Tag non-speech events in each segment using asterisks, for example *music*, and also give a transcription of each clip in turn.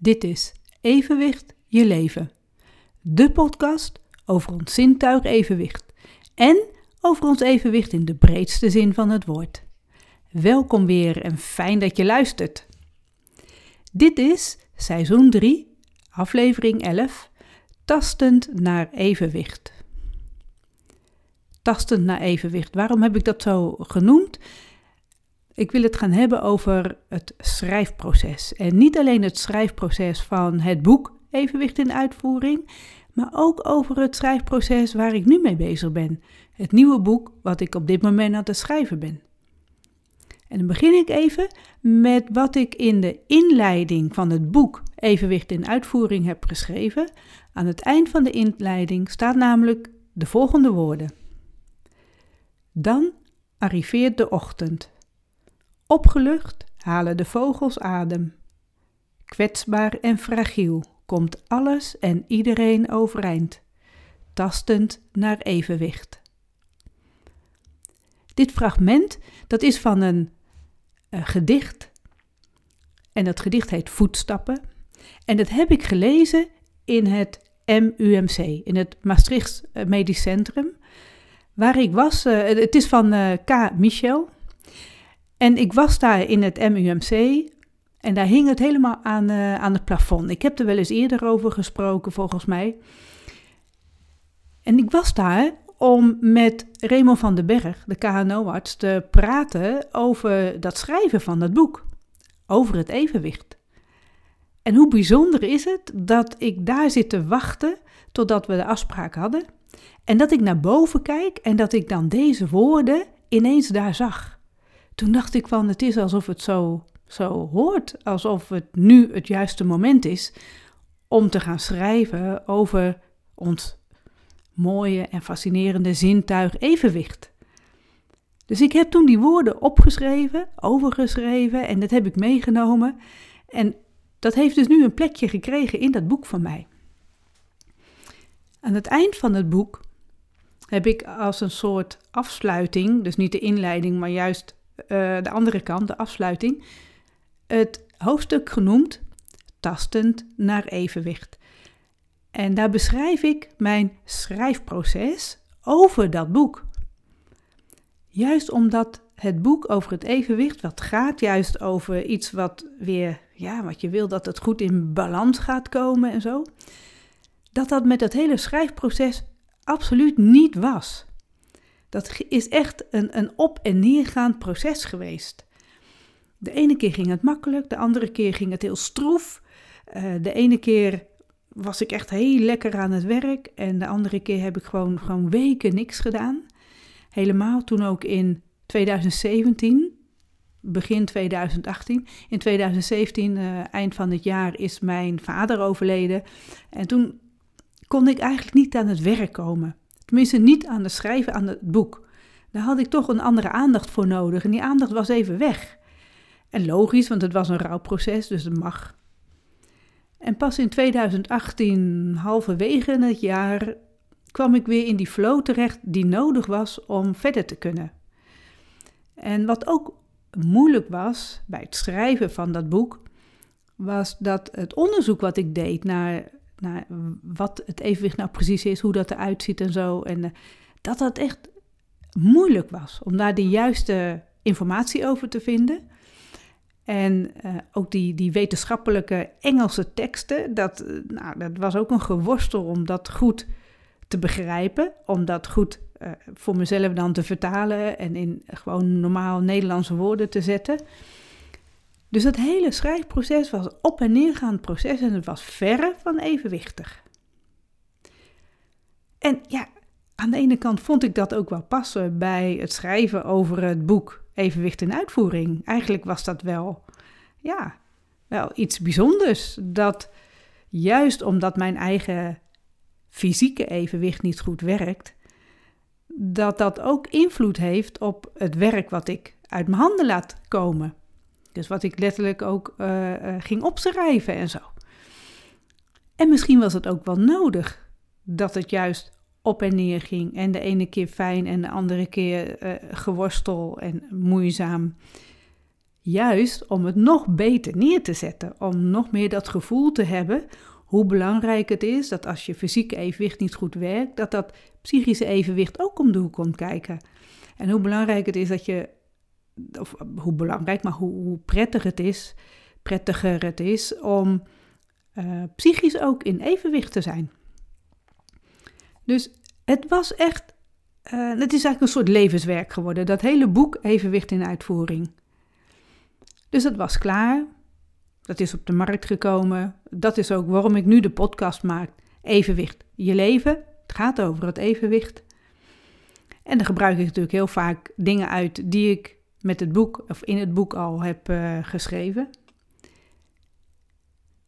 Dit is Evenwicht je leven. De podcast over ons zintuig evenwicht en over ons evenwicht in de breedste zin van het woord. Welkom weer en fijn dat je luistert. Dit is seizoen 3, aflevering 11, Tastend naar evenwicht. Tastend naar evenwicht. Waarom heb ik dat zo genoemd? Ik wil het gaan hebben over het schrijfproces. En niet alleen het schrijfproces van het boek Evenwicht in Uitvoering, maar ook over het schrijfproces waar ik nu mee bezig ben. Het nieuwe boek wat ik op dit moment aan het schrijven ben. En dan begin ik even met wat ik in de inleiding van het boek Evenwicht in Uitvoering heb geschreven. Aan het eind van de inleiding staat namelijk de volgende woorden. Dan arriveert de ochtend. Opgelucht halen de vogels adem. Kwetsbaar en fragiel komt alles en iedereen overeind, tastend naar evenwicht. Dit fragment dat is van een uh, gedicht. En dat gedicht heet Voetstappen. En dat heb ik gelezen in het MUMC, in het Maastricht eh, Medisch Centrum. Waar ik was, uh, het is van K. Michel. En ik was daar in het MUMC en daar hing het helemaal aan, uh, aan het plafond. Ik heb er wel eens eerder over gesproken, volgens mij. En ik was daar om met Raymond van den Berg, de KNO-arts, te praten over dat schrijven van dat boek. Over het evenwicht. En hoe bijzonder is het dat ik daar zit te wachten totdat we de afspraak hadden. En dat ik naar boven kijk en dat ik dan deze woorden ineens daar zag toen dacht ik van het is alsof het zo, zo hoort, alsof het nu het juiste moment is om te gaan schrijven over ons mooie en fascinerende zintuig evenwicht. Dus ik heb toen die woorden opgeschreven, overgeschreven en dat heb ik meegenomen. En dat heeft dus nu een plekje gekregen in dat boek van mij. Aan het eind van het boek heb ik als een soort afsluiting, dus niet de inleiding, maar juist uh, de andere kant, de afsluiting, het hoofdstuk genoemd Tastend naar evenwicht. En daar beschrijf ik mijn schrijfproces over dat boek. Juist omdat het boek over het evenwicht, wat gaat juist over iets wat weer, ja, wat je wil dat het goed in balans gaat komen en zo, dat dat met dat hele schrijfproces absoluut niet was. Dat is echt een, een op- en neergaand proces geweest. De ene keer ging het makkelijk, de andere keer ging het heel stroef. Uh, de ene keer was ik echt heel lekker aan het werk en de andere keer heb ik gewoon, gewoon weken niks gedaan. Helemaal toen ook in 2017, begin 2018. In 2017, uh, eh, eind van het jaar, is mijn vader overleden. En toen kon ik eigenlijk niet aan het werk komen. Tenminste, niet aan het schrijven aan het boek. Daar had ik toch een andere aandacht voor nodig en die aandacht was even weg. En logisch, want het was een rouwproces, dus dat mag. En pas in 2018, halverwege het jaar, kwam ik weer in die flow terecht die nodig was om verder te kunnen. En wat ook moeilijk was bij het schrijven van dat boek, was dat het onderzoek wat ik deed naar naar wat het evenwicht nou precies is, hoe dat eruit ziet en zo. En uh, dat dat echt moeilijk was om daar de juiste informatie over te vinden. En uh, ook die, die wetenschappelijke Engelse teksten, dat, uh, nou, dat was ook een geworstel om dat goed te begrijpen, om dat goed voor mezelf dan te vertalen en in gewoon normaal Nederlandse woorden te zetten. Dus het hele schrijfproces was op en neergaand proces en het was verre van evenwichtig. En ja, aan de ene kant vond ik dat ook wel passen bij het schrijven over het boek Evenwicht in Uitvoering. Eigenlijk was dat wel, ja, wel iets bijzonders. Dat juist omdat mijn eigen fysieke evenwicht niet goed werkt, dat dat ook invloed heeft op het werk wat ik uit mijn handen laat komen. Dus wat ik letterlijk ook uh, ging opschrijven en zo. En misschien was het ook wel nodig dat het juist op en neer ging. En de ene keer fijn en de andere keer uh, geworstel en moeizaam. Juist om het nog beter neer te zetten, om nog meer dat gevoel te hebben hoe belangrijk het is dat als je fysieke evenwicht niet goed werkt, dat dat psychische evenwicht ook om de hoek komt kijken. En hoe belangrijk het is dat je, of hoe belangrijk, maar hoe, hoe prettig het is, prettiger het is om uh, psychisch ook in evenwicht te zijn. Dus het was echt, uh, het is eigenlijk een soort levenswerk geworden, dat hele boek Evenwicht in uitvoering. Dus het was klaar. Dat is op de markt gekomen. Dat is ook waarom ik nu de podcast maak. Evenwicht. Je leven. Het gaat over het evenwicht. En dan gebruik ik natuurlijk heel vaak dingen uit die ik met het boek of in het boek al heb uh, geschreven.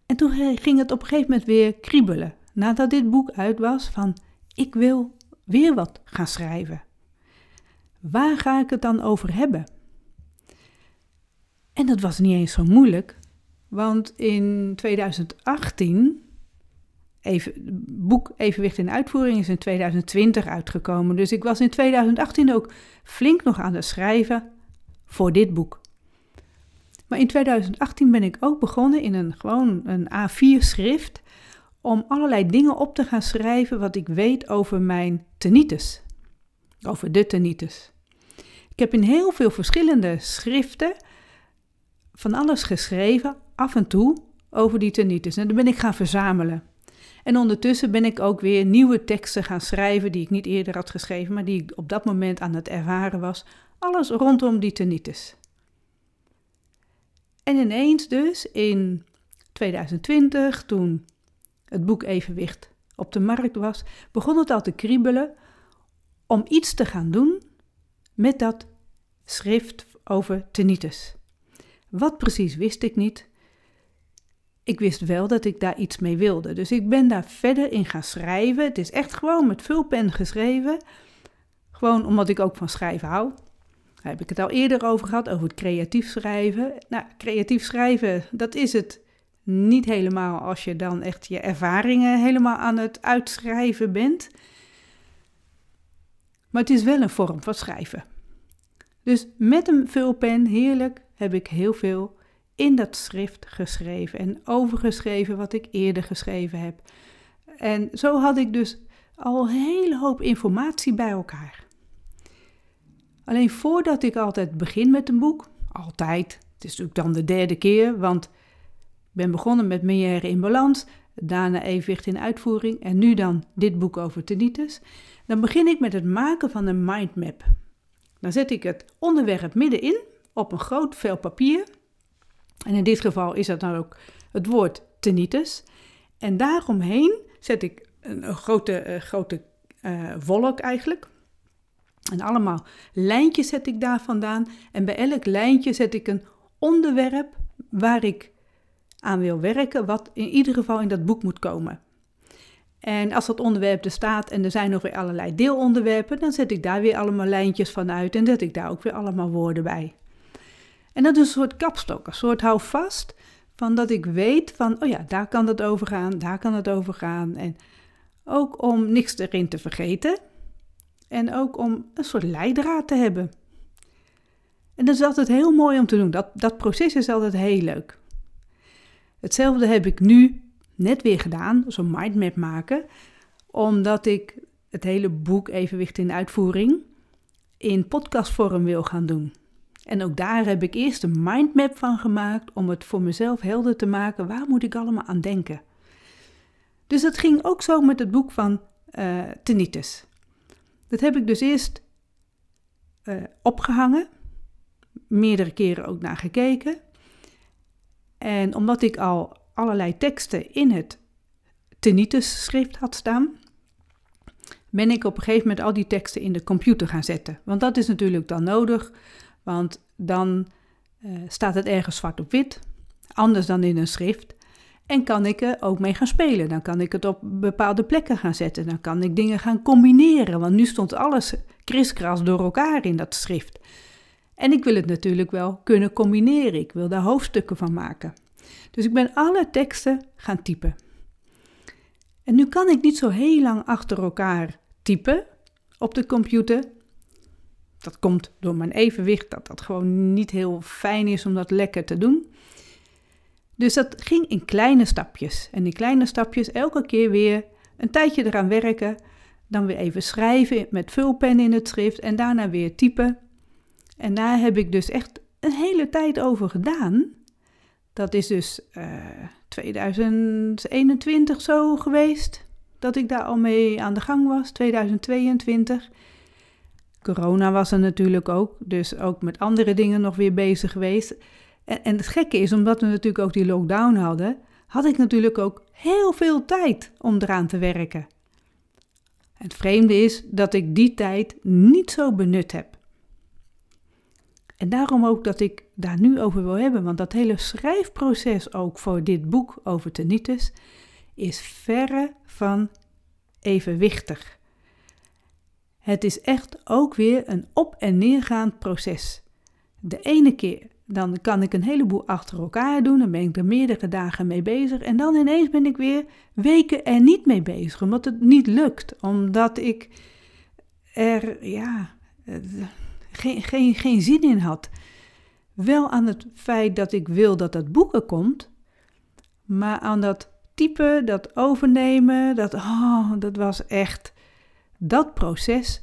En toen ging het op een gegeven moment weer kriebelen. Nadat dit boek uit was van ik wil weer wat gaan schrijven. Waar ga ik het dan over hebben? En dat was niet eens zo moeilijk, want in 2018, even, boek Evenwicht in Uitvoering is in 2020 uitgekomen. Dus ik was in 2018 ook flink nog aan het schrijven voor dit boek. Maar in 2018 ben ik ook begonnen in een gewoon een A4 schrift om allerlei dingen op te gaan schrijven wat ik weet over mijn tinnitus. Over de tinnitus. Ik heb in heel veel verschillende schriften van alles geschreven, af en toe, over die tinnitus. En dan ben ik gaan verzamelen. En ondertussen ben ik ook weer nieuwe teksten gaan schrijven die ik niet eerder had geschreven, maar die ik op dat moment aan het ervaren was. Alles rondom die tinnitus. En ineens dus in 2020, toen het boek Evenwicht op de markt was, begon het al te kriebelen om iets te gaan doen met dat schrift over tinnitus. Wat precies wist ik niet. Ik wist wel dat ik daar iets mee wilde. Dus ik ben daar verder in gaan schrijven. Het is echt gewoon met vulpen geschreven. Gewoon omdat ik ook van schrijven hou. Daar heb ik het al eerder over gehad, over het creatief schrijven. Nou, creatief schrijven, dat is het niet helemaal als je dan echt je ervaringen helemaal aan het uitschrijven bent. Maar het is wel een vorm van schrijven. Dus met een vulpen, heerlijk, heb ik heel veel in dat schrift geschreven en overgeschreven wat ik eerder geschreven heb. En zo had ik dus al een hele hoop informatie bij elkaar. Alleen voordat ik altijd begin met een boek, altijd, het is natuurlijk dan de derde keer, want ik ben begonnen met Meière in balans, daarna evenwicht in uitvoering en nu dan dit boek over tinnitus, dan begin ik met het maken van een mindmap. Dan zet ik het onderwerp middenin op een groot vel papier. En in dit geval is dat dan ook het woord tinnitus. En daaromheen zet ik een, grote, uh, grote uh, wolk eigenlijk. En allemaal lijntjes zet ik daar vandaan. En bij elk lijntje zet ik een onderwerp waar ik aan wil werken, wat in ieder geval in dat boek moet komen. En als dat onderwerp er staat en er zijn nog weer allerlei deelonderwerpen, dan zet ik daar weer allemaal lijntjes van uit en zet ik daar ook weer allemaal woorden bij. En dat is een soort kapstok, een soort houvast van dat ik weet van, oh ja, daar kan het over gaan, daar kan het over gaan. En ook om niks erin te vergeten en ook om een soort leidraad te hebben. En dat is altijd heel mooi om te doen. Dat, dat proces is altijd heel leuk. Hetzelfde heb ik nu net weer gedaan, zo'n mindmap maken, omdat ik het hele boek Evenwicht in Uitvoering in podcastvorm wil gaan doen. En ook daar heb ik eerst een mindmap van gemaakt om het voor mezelf helder te maken. Waar moet ik allemaal aan denken? Dus dat ging ook zo met het boek van uh. Dat heb ik dus eerst uh, opgehangen, meerdere keren ook naar gekeken. En omdat ik al allerlei teksten in het tinnitus schrift had staan, ben ik op een gegeven moment al die teksten in de computer gaan zetten. Want dat is natuurlijk dan nodig want dan uh, staat het ergens zwart op wit, anders dan in een schrift. En kan ik er ook mee gaan spelen. Dan kan ik het op bepaalde plekken gaan zetten. Dan kan ik dingen gaan combineren. Want nu stond alles kriskras door elkaar in dat schrift. En ik wil het natuurlijk wel kunnen combineren. Ik wil daar hoofdstukken van maken. Dus ik ben alle teksten gaan typen. En nu kan ik niet zo heel lang achter elkaar typen op de computer. dat komt door mijn evenwicht, dat dat gewoon niet heel fijn is om dat lekker te doen. Dus dat ging in kleine stapjes. En die kleine stapjes elke keer weer een tijdje eraan werken. Dan weer even schrijven met vulpen in het schrift en daarna weer typen. En daar heb ik dus echt een hele tijd over gedaan. Dat is dus uh, eh, 2021 zo geweest dat ik daar al mee aan de gang was, 2022. Corona was er natuurlijk ook, dus ook met andere dingen nog weer bezig geweest. En, en het gekke is, omdat we natuurlijk ook die lockdown hadden, had ik natuurlijk ook heel veel tijd om eraan te werken. Het vreemde is dat ik die tijd niet zo benut heb. En daarom ook dat ik daar nu over wil hebben, want dat hele schrijfproces ook voor dit boek over tinnitus is verre van evenwichtig. Het is echt ook weer een op- en neergaand proces. De ene keer dan kan ik een heleboel achter elkaar doen, dan ben ik er meerdere dagen mee bezig en dan ineens ben ik weer weken er niet mee bezig, omdat het niet lukt, omdat ik er ja, geen, geen, geen zin in had. Wel aan het feit dat ik wil dat dat boeken komt, maar aan dat typen, dat overnemen, dat, oh, dat was echt, dat proces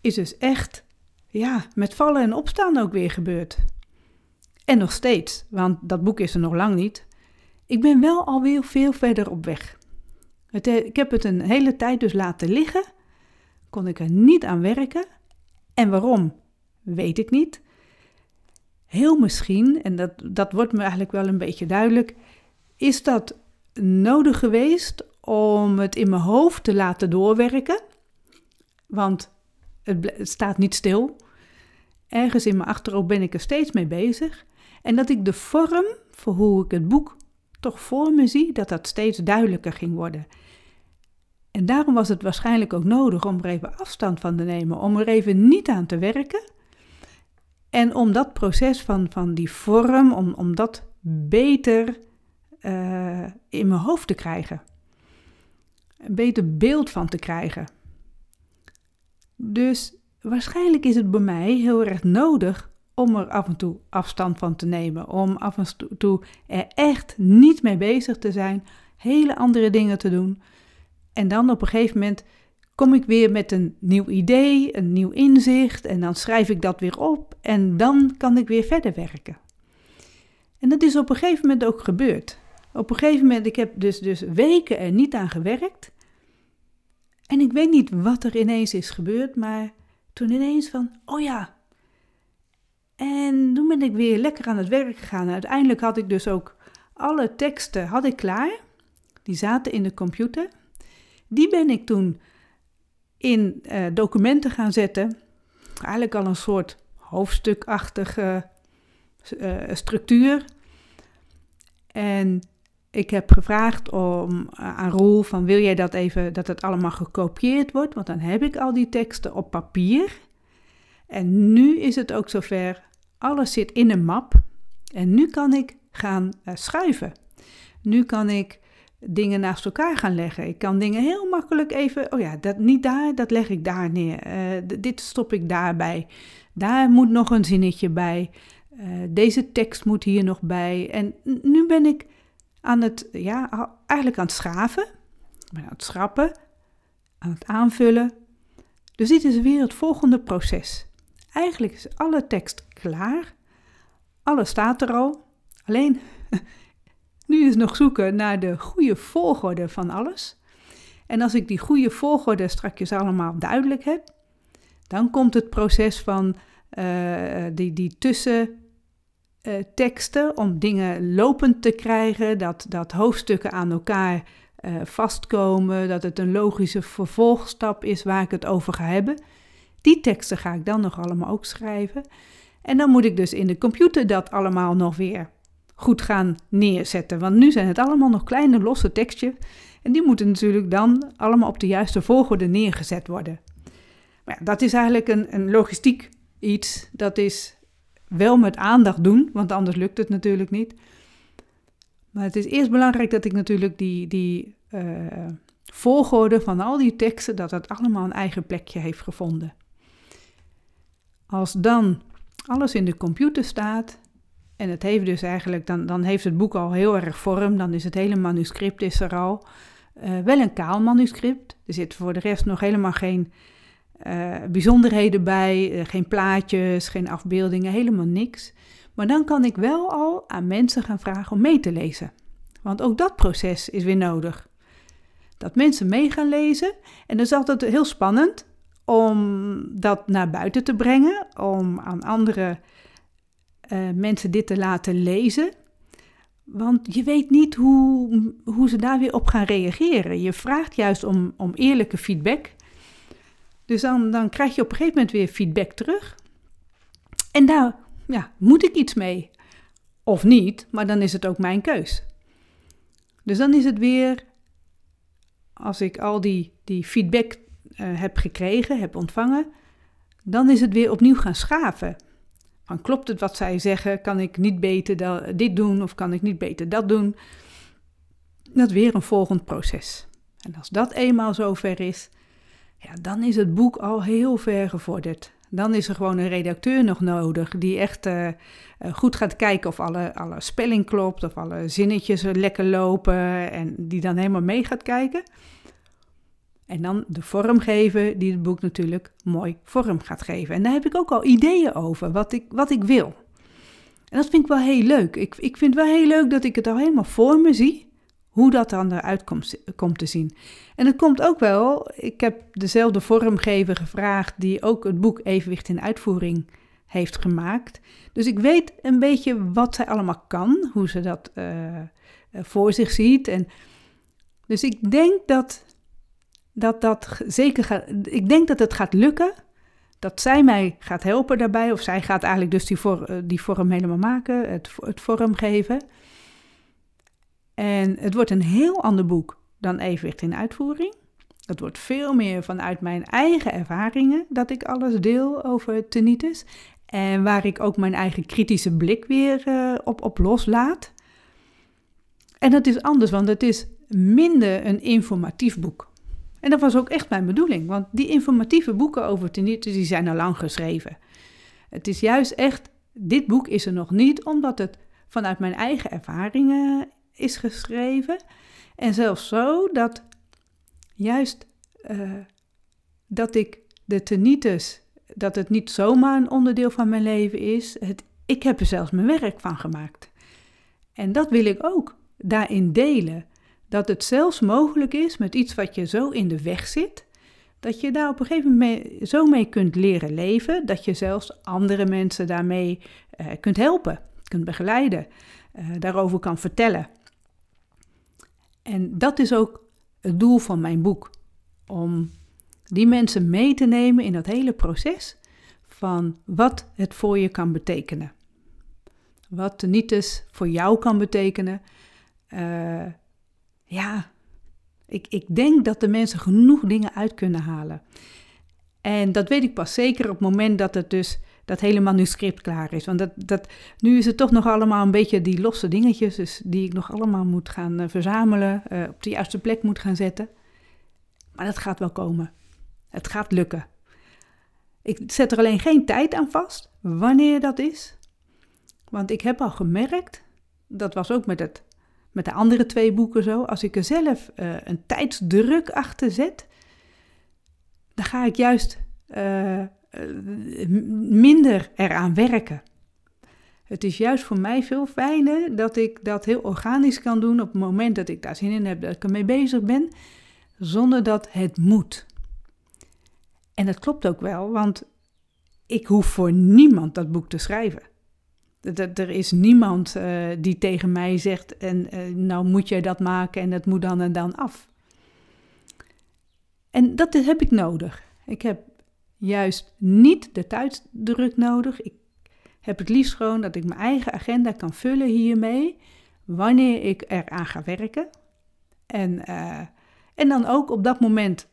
is dus echt, ja, met vallen en opstaan ook weer gebeurd. En nog steeds, want dat boek is er nog lang niet. Ik ben wel alweer veel verder op weg. Het, ik heb het een hele tijd dus laten liggen, kon ik er niet aan werken. En waarom, weet ik niet. Heel misschien, en dat, dat wordt me eigenlijk wel een beetje duidelijk, is dat nodig geweest om het in mijn hoofd te laten doorwerken. Want het, het staat niet stil. Ergens in mijn achterhoofd ben ik er steeds mee bezig. En dat ik de vorm voor hoe ik het boek toch voor me zie, dat dat steeds duidelijker ging worden. En daarom was het waarschijnlijk ook nodig om er even afstand van te nemen, om er even niet aan te werken. En om dat proces van, van die vorm, om, om dat beter uh, in mijn hoofd te krijgen. Een beter beeld van te krijgen. Dus waarschijnlijk is het bij mij heel erg nodig om er af en toe afstand van te nemen. Om af en toe er echt niet mee bezig te zijn. Hele andere dingen te doen. En dan op een gegeven moment kom ik weer met een nieuw idee, een nieuw inzicht. En dan schrijf ik dat weer op. En dan kan ik weer verder werken. En dat is op een gegeven moment ook gebeurd. Op een gegeven moment, ik heb dus, dus weken er niet aan gewerkt. En ik weet niet wat er ineens is gebeurd, maar toen ineens van, oh ja, en toen ben ik weer lekker aan het werk gegaan. uiteindelijk had ik dus ook alle teksten had ik klaar. Die zaten in de computer. Die ben ik toen in uh, documenten gaan zetten. Eigenlijk al een soort hoofdstukachtige uh, structuur. En ik heb gevraagd om, uh, aan Roel van wil jij dat even, dat het allemaal gekopieerd wordt? Want dan heb ik al die teksten op papier. En nu is het ook zover, alles zit in een map. En nu kan ik gaan uh, schuiven. Nu kan ik dingen naast elkaar gaan leggen. Ik kan dingen heel makkelijk even, oh ja, dat niet daar, dat leg ik daar neer. Uh, dit stop ik daarbij. Daar moet nog een zinnetje bij. Uh, deze tekst moet hier nog bij. En nu ben ik aan het, ja, eigenlijk aan het schaven. Ben aan het schrappen, aan het aanvullen. Dus dit is weer het volgende proces. Eigenlijk is alle tekst klaar. Alles staat er al. Alleen, *laughs* nu is nog zoeken naar de goede volgorde van alles. En als ik die goede volgorde strakjes allemaal duidelijk heb, dan komt het proces van uh, die, die tussenteksten uh, om dingen lopend te krijgen, dat, dat hoofdstukken aan elkaar uh, vastkomen, dat het een logische vervolgstap is waar ik het over ga hebben. Die teksten ga ik dan nog allemaal ook schrijven. En dan moet ik dus in de computer dat allemaal nog weer goed gaan neerzetten. Want nu zijn het allemaal nog kleine losse tekstjes. En die moeten natuurlijk dan allemaal op de juiste volgorde neergezet worden. Maar ja, dat is eigenlijk een, een logistiek iets. Dat is wel met aandacht doen, want anders lukt het natuurlijk niet. Maar het is eerst belangrijk dat ik natuurlijk die, die uh, volgorde van al die teksten, dat dat allemaal een eigen plekje heeft gevonden. Als dan alles in de computer staat en het heeft dus eigenlijk, dan, dan heeft het boek al heel erg vorm, dan is het hele manuscript is er al. Uh, wel een kaal manuscript, er zit voor de rest nog helemaal geen uh, bijzonderheden bij, uh, geen plaatjes, geen afbeeldingen, helemaal niks. Maar dan kan ik wel al aan mensen gaan vragen om mee te lezen. Want ook dat proces is weer nodig. Dat mensen mee gaan lezen. En dat is altijd heel spannend om dat naar buiten te brengen, om aan andere uh, mensen dit te laten lezen. Want je weet niet hoe, hoe ze daar weer op gaan reageren. Je vraagt juist om, om eerlijke feedback. Dus dan, dan krijg je op een gegeven moment weer feedback terug. En daar ja, moet ik iets mee. Of niet, maar dan is het ook mijn keus. Dus dan is het weer, als ik al die, die feedback heb gekregen, heb ontvangen, dan is het weer opnieuw gaan schaven. Van klopt het wat zij zeggen? Kan ik niet beter dit doen of kan ik niet beter dat doen? Dat weer een volgend proces. En als dat eenmaal zover is, ja, dan is het boek al heel ver gevorderd. Dan is er gewoon een redacteur nog nodig die echt uh, goed gaat kijken of alle, alle spelling klopt, of alle zinnetjes lekker lopen en die dan helemaal mee gaat kijken. En dan de vormgever die het boek natuurlijk mooi vorm gaat geven. En daar heb ik ook al ideeën over, wat ik, wat ik wil. En dat vind ik wel heel leuk. Ik, ik vind wel heel leuk dat ik het al helemaal voor me zie, hoe dat dan eruit komt, komt te zien. En het komt ook wel, ik heb dezelfde vormgever gevraagd die ook het boek Evenwicht in Uitvoering heeft gemaakt. Dus ik weet een beetje wat zij allemaal kan, hoe ze dat uh, voor zich ziet. En dus ik denk dat dat dat zeker gaat. Ik denk dat het gaat lukken. Dat zij mij gaat helpen daarbij. Of zij gaat eigenlijk dus die, voor, eh, die vorm helemaal maken. Het, het vorm geven. En het wordt een heel ander boek dan Evenwicht in Uitvoering. Het wordt veel meer vanuit mijn eigen ervaringen dat ik alles deel over tinnitus. En waar ik ook mijn eigen kritische blik weer uh, op, op loslaat. En dat is anders, want het is minder een informatief boek. En dat was ook echt mijn bedoeling, want die informatieve boeken over tinnitus die zijn al lang geschreven. Het is juist echt, dit boek is er nog niet omdat het vanuit mijn eigen ervaringen is geschreven. En zelfs zo dat juist uh, dat ik de tinnitus, dat het niet zomaar een onderdeel van mijn leven is. Het, ik heb er zelfs mijn werk van gemaakt. En dat wil ik ook daarin delen dat het zelfs mogelijk is met iets wat je zo in de weg zit, dat je daar op een gegeven moment zo mee kunt leren leven, dat je zelfs andere mensen daarmee uh, kunt helpen, kunt begeleiden, uh, daarover kan vertellen. En dat is ook het doel van mijn boek, om die mensen mee te nemen in dat hele proces van wat het voor je kan betekenen. Wat nietes voor jou kan betekenen. Uh, ja, ik, ik denk dat de mensen genoeg dingen uit kunnen halen. En dat weet ik pas zeker op het moment dat het dus dat hele manuscript klaar is. Want dat, dat, nu is het toch nog allemaal een beetje die losse dingetjes, dus die ik nog allemaal moet gaan uh, verzamelen, uh, op de juiste plek moet gaan zetten. Maar dat gaat wel komen. Het gaat lukken. Ik zet er alleen geen tijd aan vast wanneer dat is. Want ik heb al gemerkt, dat was ook met het met de andere twee boeken zo. Als ik er zelf uh, een tijdsdruk achter zet, dan ga ik juist uh, minder eraan werken. Het is juist voor mij veel fijner dat ik dat heel organisch kan doen op het moment dat ik daar zin in heb, dat ik ermee bezig ben, zonder dat het moet. En dat klopt ook wel, want ik hoef voor niemand dat boek te schrijven. Er is niemand uh, die tegen mij zegt, en uh, nou moet jij dat maken en dat moet dan en dan af. En dat heb ik nodig. Ik heb juist niet de tijdsdruk nodig. Ik heb het liefst gewoon dat ik mijn eigen agenda kan vullen hiermee, wanneer ik eraan ga werken. En, uh, en dan ook op dat moment,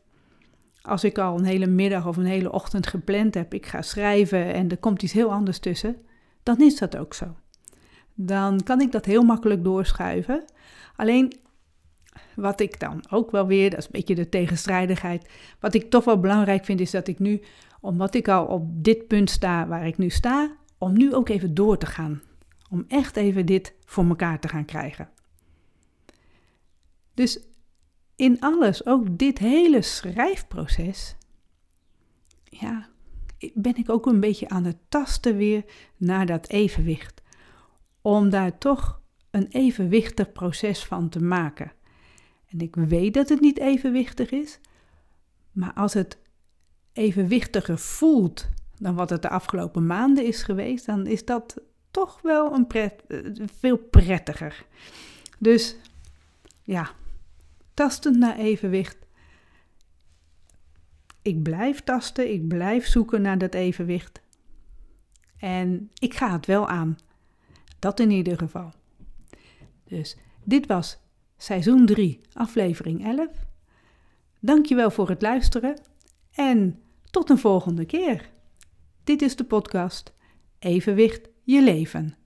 als ik al een hele middag of een hele ochtend gepland heb, ik ga schrijven en er komt iets heel anders tussen dan is dat ook zo. Dan kan ik dat heel makkelijk doorschuiven. Alleen wat ik dan ook wel weer, dat is een beetje de tegenstrijdigheid, wat ik toch wel belangrijk vind, is dat ik nu omdat ik al op dit punt sta waar ik nu sta, om nu ook even door te gaan. Om echt even dit voor elkaar te gaan krijgen. Dus in alles, ook dit hele schrijfproces, ja, ben ik ook een beetje aan het tasten weer naar dat evenwicht. Om daar toch een evenwichtig proces van te maken. En ik weet dat het niet evenwichtig is, maar als het evenwichtiger voelt dan wat het de afgelopen maanden is geweest, dan is dat toch wel een veel prettiger. Dus ja, tastend naar evenwicht. Ik blijf tasten, ik blijf zoeken naar dat evenwicht. En ik ga het wel aan. Dat in ieder geval. Dus dit was seizoen 3, aflevering 11. Dankjewel voor het luisteren en tot een volgende keer. Dit is de podcast Evenwicht je leven.